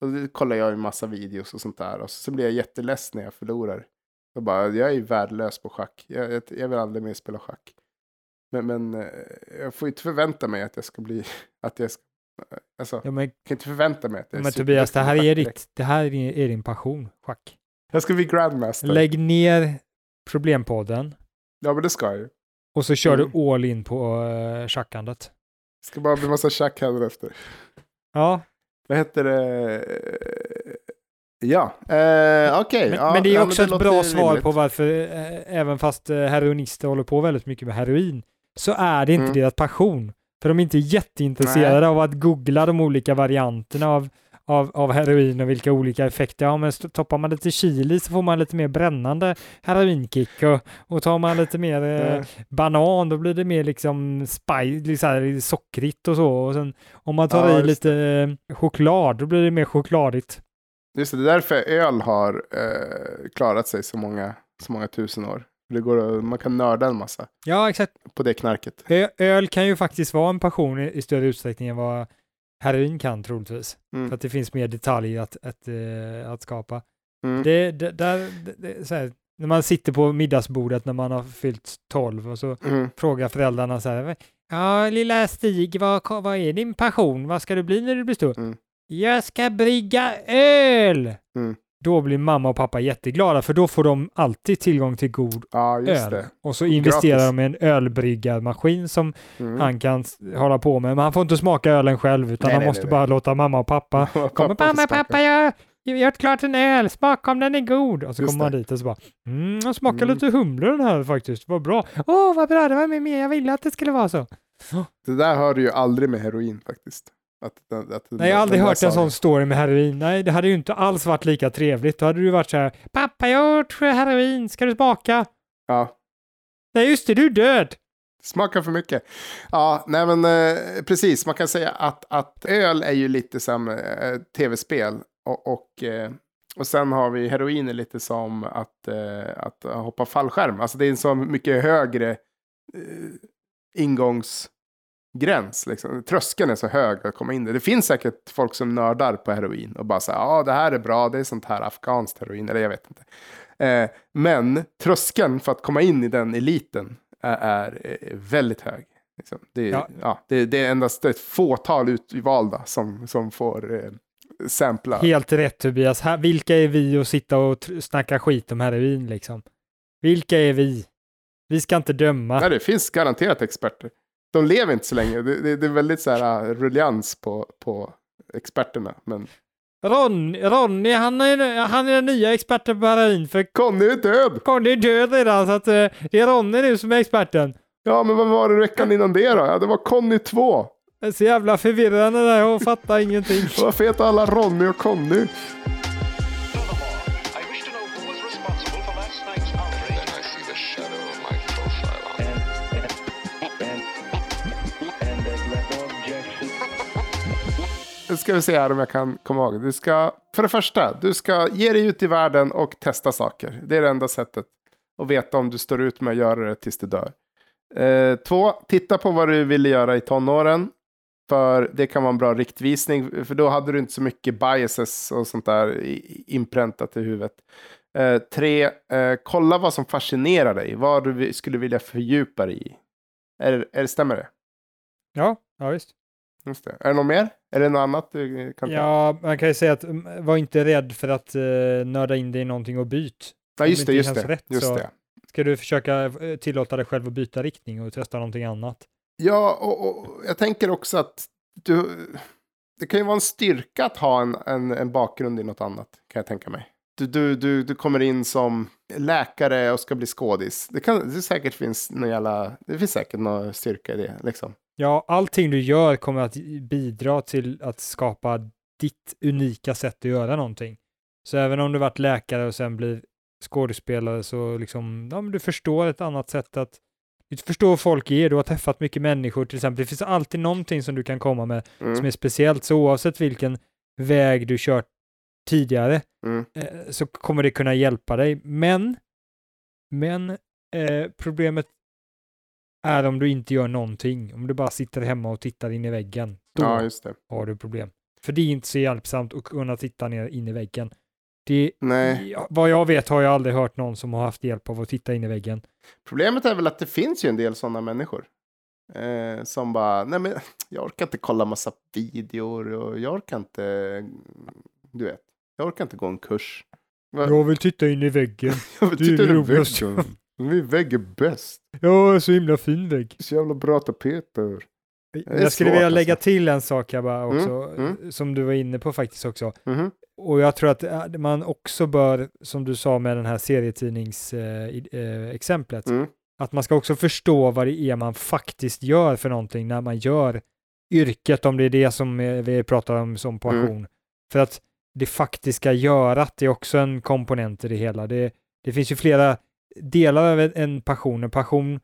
[SPEAKER 1] Och då kollar jag en massa videos och sånt där. Och så blir jag jätteledsen när jag förlorar. Och bara, jag är ju värdelös på schack. Jag, jag, jag vill aldrig mer spela schack. Men, men eh, jag får inte förvänta mig att jag ska bli, att jag ska, alltså,
[SPEAKER 2] Ja, men,
[SPEAKER 1] jag kan inte förvänta mig att jag
[SPEAKER 2] men Tobias, det här är, ditt, det här är är din passion, schack.
[SPEAKER 1] Jag ska bli grandmaster.
[SPEAKER 2] Lägg ner problempodden
[SPEAKER 1] Ja, men det ska jag ju.
[SPEAKER 2] Och så kör
[SPEAKER 1] Mm.
[SPEAKER 2] du all in på uh.
[SPEAKER 1] Det ska bara bli massa schack här efter.
[SPEAKER 2] Ja,
[SPEAKER 1] Vad heter det? Ja, eh, okej.
[SPEAKER 2] men,
[SPEAKER 1] ja,
[SPEAKER 2] men det är också ett
[SPEAKER 1] låter
[SPEAKER 2] bra svar
[SPEAKER 1] rimligt.
[SPEAKER 2] på varför, eh, även fast eh, heroinister håller på väldigt mycket med heroin, så är det inte
[SPEAKER 1] Mm.
[SPEAKER 2] deras passion. För de är inte jätteintresserade av att googla de olika varianterna av, av, av heroin och vilka olika effekter. Ja, men toppar man lite chili så får man lite mer brännande heroinkick och, och tar man lite mer eh, banan då blir det mer liksom spice, här, sockrigt och så. Och sen om man tar
[SPEAKER 1] Ja,
[SPEAKER 2] i lite eh, choklad då blir det mer chokladigt.
[SPEAKER 1] Just det, det är därför öl har eh, klarat sig så många, så många tusen år. Det går man kan nörda en massa
[SPEAKER 2] Ja, exakt.
[SPEAKER 1] på det knarket.
[SPEAKER 2] Ö- öl kan ju faktiskt vara en passion i, i större utsträckning än vad heroin kan troligtvis.
[SPEAKER 1] Mm.
[SPEAKER 2] För att det finns mer detaljer att, att, eh, att skapa.
[SPEAKER 1] Mm.
[SPEAKER 2] Det, det, där, det, här, när man sitter på middagsbordet när man har fyllt 12 och så
[SPEAKER 1] Mm.
[SPEAKER 2] frågar föräldrarna så här, ja lilla Stig, vad, vad är din passion? Vad ska du bli när du blir stor?
[SPEAKER 1] Mm.
[SPEAKER 2] Jag ska brygga öl!
[SPEAKER 1] Mm.
[SPEAKER 2] Då blir mamma och pappa jätteglada för då får de alltid tillgång till god
[SPEAKER 1] Ja,
[SPEAKER 2] öl.
[SPEAKER 1] det.
[SPEAKER 2] Och så investerar
[SPEAKER 1] Gratis.
[SPEAKER 2] de i en ölbryggarmaskin som
[SPEAKER 1] Mm.
[SPEAKER 2] han kan hålla på med. Men han får inte smaka ölen själv utan
[SPEAKER 1] Nej,
[SPEAKER 2] han
[SPEAKER 1] nej,
[SPEAKER 2] måste
[SPEAKER 1] nej,
[SPEAKER 2] bara låta mamma och pappa Kommer mamma, pappa, jag jag har gjort klart en öl, smaka om den är god. Och så kommer man dit och så bara, mm, jag smakar
[SPEAKER 1] Mm.
[SPEAKER 2] lite humle den här faktiskt, vad bra. Åh, vad bra, det var med mer, jag ville att det skulle vara så.
[SPEAKER 1] Det där hör du ju aldrig med heroin faktiskt. Att, att, att,
[SPEAKER 2] Nej, jag har aldrig hört en sån story med heroin. Nej, det hade ju inte alls varit lika trevligt. Då hade du varit så här, pappa, jag har gjort heroin, ska du smaka?
[SPEAKER 1] Ja,
[SPEAKER 2] Nej, just det, du är död.
[SPEAKER 1] smakar för mycket. Ja, nej men eh, precis. Man kan säga att, att öl är ju lite som eh, tv-spel. Och, och, eh, och sen har vi heroin är lite som att, eh, att hoppa fallskärm. Alltså det är en så mycket högre eh, ingångsgräns. Liksom. Tröskeln är så hög att komma in där. Det finns säkert folk som nördar på heroin och bara säger ja det här är bra, det är sånt här afghanskt heroin, eller jag vet inte. Eh, men tröskeln för att komma in i den eliten är, är eh, väldigt hög. Liksom. Det, är,
[SPEAKER 2] Ja.
[SPEAKER 1] ja. det, det är endast ett fåtal utvalda som, som får eh, sampla.
[SPEAKER 2] Helt rätt Tobias. Här, vilka är vi att sitta och snacka skit om heroin liksom? Vilka är vi? Vi ska inte döma.
[SPEAKER 1] Nej, det finns garanterat experter. De lever inte så länge. Det, det, det är väldigt så här uh, ruljans på, på experterna. Men
[SPEAKER 2] Ron, Ronny, han är, han är den nya experten på heroin för
[SPEAKER 1] Conny är död!
[SPEAKER 2] Conny är död redan så att eh, det är Ronny nu som är experten.
[SPEAKER 1] Ja, men vad var det veckan innan det då? Ja, det var Conny 2.
[SPEAKER 2] Det är så jävla förvirrande där, jag fattar ingenting.
[SPEAKER 1] Varför heter alla Ronny och Conny? Nu ska vi se här om jag kan komma ihåg. Du ska, för det första, du ska ge dig ut i världen och testa saker. Det är det enda sättet att veta om du står ut med att göra det tills du dör. Eh, två, titta på vad du ville göra i tonåren. För det kan vara en bra riktvisning. För då hade du inte så mycket biases och sånt där inpräntat i huvudet. Eh, tre, eh, kolla vad som fascinerar dig. Vad du skulle vilja fördjupa dig i. Är, är, stämmer det?
[SPEAKER 2] Ja, ja visst.
[SPEAKER 1] Just det. Är det något mer? Är det något annat du kan ta?
[SPEAKER 2] Ja, man kan ju säga att mm, var inte rädd för att uh, nörda in dig i någonting och byt.
[SPEAKER 1] Ja, just det, just det.
[SPEAKER 2] rätt
[SPEAKER 1] just det.
[SPEAKER 2] Ska du försöka eh, tillåta dig själv att byta riktning och testa någonting annat?
[SPEAKER 1] Ja, och, och jag tänker också att du, det kan ju vara en styrka att ha en, en, en bakgrund i något annat, kan jag tänka mig. Du, du, du, du kommer in som läkare och ska bli skådis. Det, kan, det säkert finns någon jävla, det finns säkert någon styrka i det, liksom.
[SPEAKER 2] Ja, allting du gör kommer att bidra till att skapa ditt unika sätt att göra någonting. Så även om du varit läkare och sen blir skådespelare så liksom, ja men du förstår ett annat sätt att, du förstår hur folk är, du har träffat mycket människor till exempel. Det finns alltid någonting som du kan komma med
[SPEAKER 1] Mm.
[SPEAKER 2] som är speciellt, så oavsett vilken väg du kört tidigare
[SPEAKER 1] Mm.
[SPEAKER 2] eh, så kommer det kunna hjälpa dig. Men, men eh, problemet är om du inte gör någonting. Om du bara sitter hemma och tittar in i väggen. Då
[SPEAKER 1] Ja,
[SPEAKER 2] har du problem. För det är inte så hjälpsamt att kunna titta ner in i väggen. Det,
[SPEAKER 1] Nej.
[SPEAKER 2] vad jag vet har jag aldrig hört någon som har haft hjälp av att titta in i väggen.
[SPEAKER 1] Problemet är väl att det finns ju en del sådana människor. Eh, som bara, nej men jag orkar inte kolla massa videor och jag orkar inte, du vet, jag orkar inte gå en kurs. Va-
[SPEAKER 2] Jag vill titta in i väggen.
[SPEAKER 1] jag vill titta i
[SPEAKER 2] roligast.
[SPEAKER 1] väggen. Vägg är bäst.
[SPEAKER 2] Ja, så himla fin vägg.
[SPEAKER 1] Så jävla bra tapeter.
[SPEAKER 2] Jag skulle vilja lägga
[SPEAKER 1] alltså.
[SPEAKER 2] till en sak här bara också,
[SPEAKER 1] Mm,
[SPEAKER 2] eh, som du var inne på faktiskt också.
[SPEAKER 1] Mhm.
[SPEAKER 2] Och jag tror att eh, man också bör, som du sa med den här serietidningsexemplet,
[SPEAKER 1] Mm.
[SPEAKER 2] att man ska också förstå vad det är man faktiskt gör för någonting när man gör yrket, om det är det som eh, vi pratar om som passion. För att det faktiska görat är också en komponent i det hela. Det, det finns ju flera delar av en- passion. En passion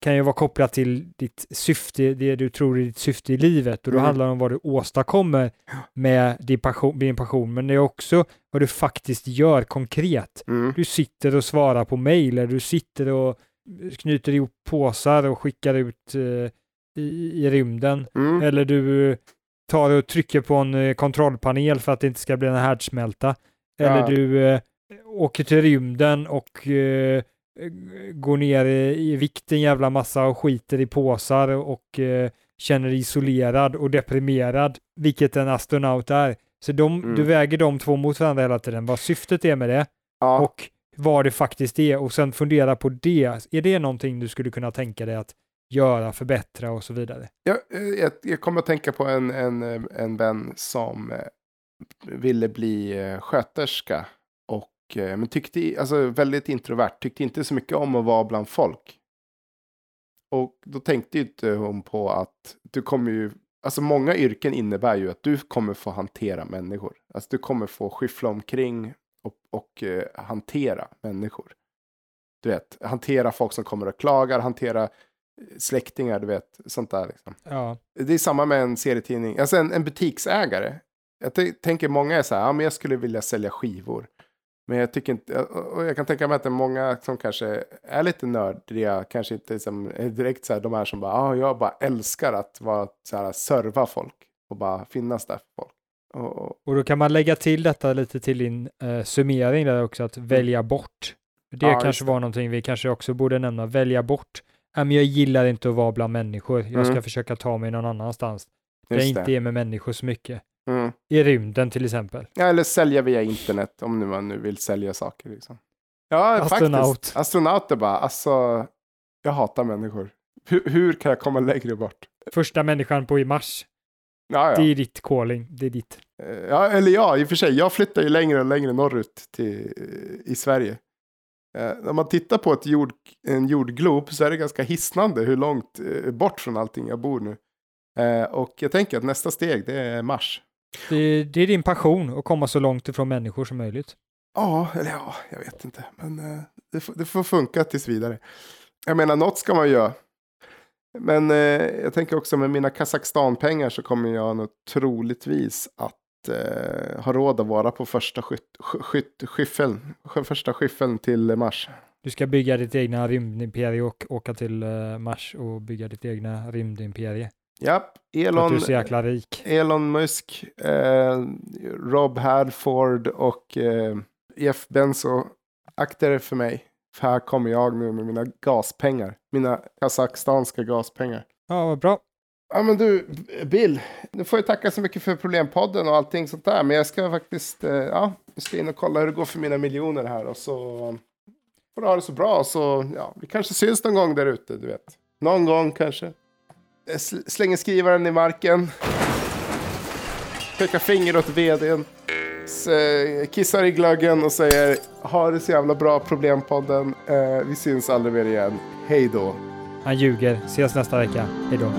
[SPEAKER 2] kan ju vara kopplat till ditt syfte, det du tror är ditt syfte i livet och då
[SPEAKER 1] Mm.
[SPEAKER 2] handlar det om vad du åstadkommer med din passion, din passion, men det är också vad du faktiskt gör konkret.
[SPEAKER 1] Mm.
[SPEAKER 2] Du sitter och svarar på mejl, eller du sitter och knyter ihop påsar och skickar ut eh, i, i rymden,
[SPEAKER 1] Mm.
[SPEAKER 2] eller du tar och trycker på en eh, kontrollpanel för att det inte ska bli en härdsmälta, eller
[SPEAKER 1] Ja.
[SPEAKER 2] du eh, åker till rymden och eh, går ner i, vikt en jävla massa och skiter i påsar och eh, känner isolerad och deprimerad, vilket en astronaut är. Så de,
[SPEAKER 1] Mm.
[SPEAKER 2] du väger de två mot varandra hela tiden, vad syftet är med det
[SPEAKER 1] Ja.
[SPEAKER 2] och vad det faktiskt är och sen fundera på det. Är det någonting du skulle kunna tänka dig att göra, förbättra och så vidare?
[SPEAKER 1] Jag, eh, jag, jag kommer att tänka på en, en, eh, en vän som eh, ville bli sköterska. Eh, men tyckte, alltså väldigt introvert, tyckte inte så mycket om att vara bland folk. Och då tänkte ju inte hon på att du kommer ju, alltså många yrken innebär ju att du kommer få hantera människor. Alltså du kommer få skyffla omkring och, och eh, hantera människor. Du vet, hantera folk som kommer och klagar, hantera eh, släktingar, du vet, sånt där liksom.
[SPEAKER 2] Ja,
[SPEAKER 1] Det är samma med en serietidning, alltså en, en butiksägare. Jag tänker många är så här, ja men jag skulle vilja sälja skivor. Men jag tycker inte, och jag kan tänka mig att det är många som kanske är lite nördiga, kanske inte som, är direkt så här, de här som bara, ja jag bara älskar att vara så här, serva folk och bara finnas där för folk. Och, och,
[SPEAKER 2] då kan man lägga till detta lite till din eh, summering där också, att välja bort. Det
[SPEAKER 1] Mm. Ja,
[SPEAKER 2] kanske
[SPEAKER 1] det.
[SPEAKER 2] var någonting vi kanske också borde nämna, välja bort. Men jag gillar inte att vara bland människor, jag ska
[SPEAKER 1] Mm.
[SPEAKER 2] försöka ta mig någon annanstans.
[SPEAKER 1] Just
[SPEAKER 2] jag inte
[SPEAKER 1] det.
[SPEAKER 2] är med människor så mycket.
[SPEAKER 1] Mm.
[SPEAKER 2] I rymden till exempel.
[SPEAKER 1] Ja, eller sälja via internet om nu man nu vill sälja saker. Liksom. Ja,
[SPEAKER 2] Astronaut.
[SPEAKER 1] faktiskt. Astronauter bara, alltså, jag hatar människor. Hur, hur kan jag komma längre bort?
[SPEAKER 2] Första människan på i Mars,
[SPEAKER 1] Ja,
[SPEAKER 2] det
[SPEAKER 1] ja.
[SPEAKER 2] är ditt calling, det är ditt.
[SPEAKER 1] Eh, ja, eller ja, i och för sig. Jag flyttar ju längre och längre norrut till, i Sverige. Eh, när man tittar på ett jord, en jordglob så är det ganska hisnande hur långt eh, bort från allting jag bor nu. Eh, och jag tänker att nästa steg, det är Mars.
[SPEAKER 2] Det, det är din passion att komma så långt ifrån människor som möjligt.
[SPEAKER 1] Ja, eller ja, jag vet inte. Men eh, det, får, det får funka tills vidare. Jag menar, något ska man göra. Men eh, jag tänker också med mina Kazakstan-pengar så kommer jag nog troligtvis att eh, ha råd att vara på första skytt, sky- skytt, skyffeln, första skyffeln till Mars.
[SPEAKER 2] Du ska bygga ditt egna rymdimperie och åka till eh, Mars och bygga ditt egna rymdimperie. Att
[SPEAKER 1] Elon,
[SPEAKER 2] du är så jäkla rik.
[SPEAKER 1] Elon Musk, eh, Rob Hadford och eh, Jeff Benzo. Akta er för mig. För här kommer jag nu med mina gaspengar. Mina kazakstanska gaspengar.
[SPEAKER 2] Ja, vad bra.
[SPEAKER 1] Ja men du, Bill. Nu får jag tacka så mycket för Problempodden och allting sånt där. Men jag ska faktiskt, eh, ja, jag ska in och kolla hur det går för mina miljoner här. Och så får ha det så bra. Så ja, vi kanske syns någon gång där ute, du vet. Någon gång kanske. Eh, slänger skrivaren i marken. Pekar finger åt vdn. Eh, kissar i glöggen och säger ha det så jävla bra problempodden. Eh, vi syns aldrig mer igen. Hej då.
[SPEAKER 2] Han ljuger. Ses nästa vecka. Hej då.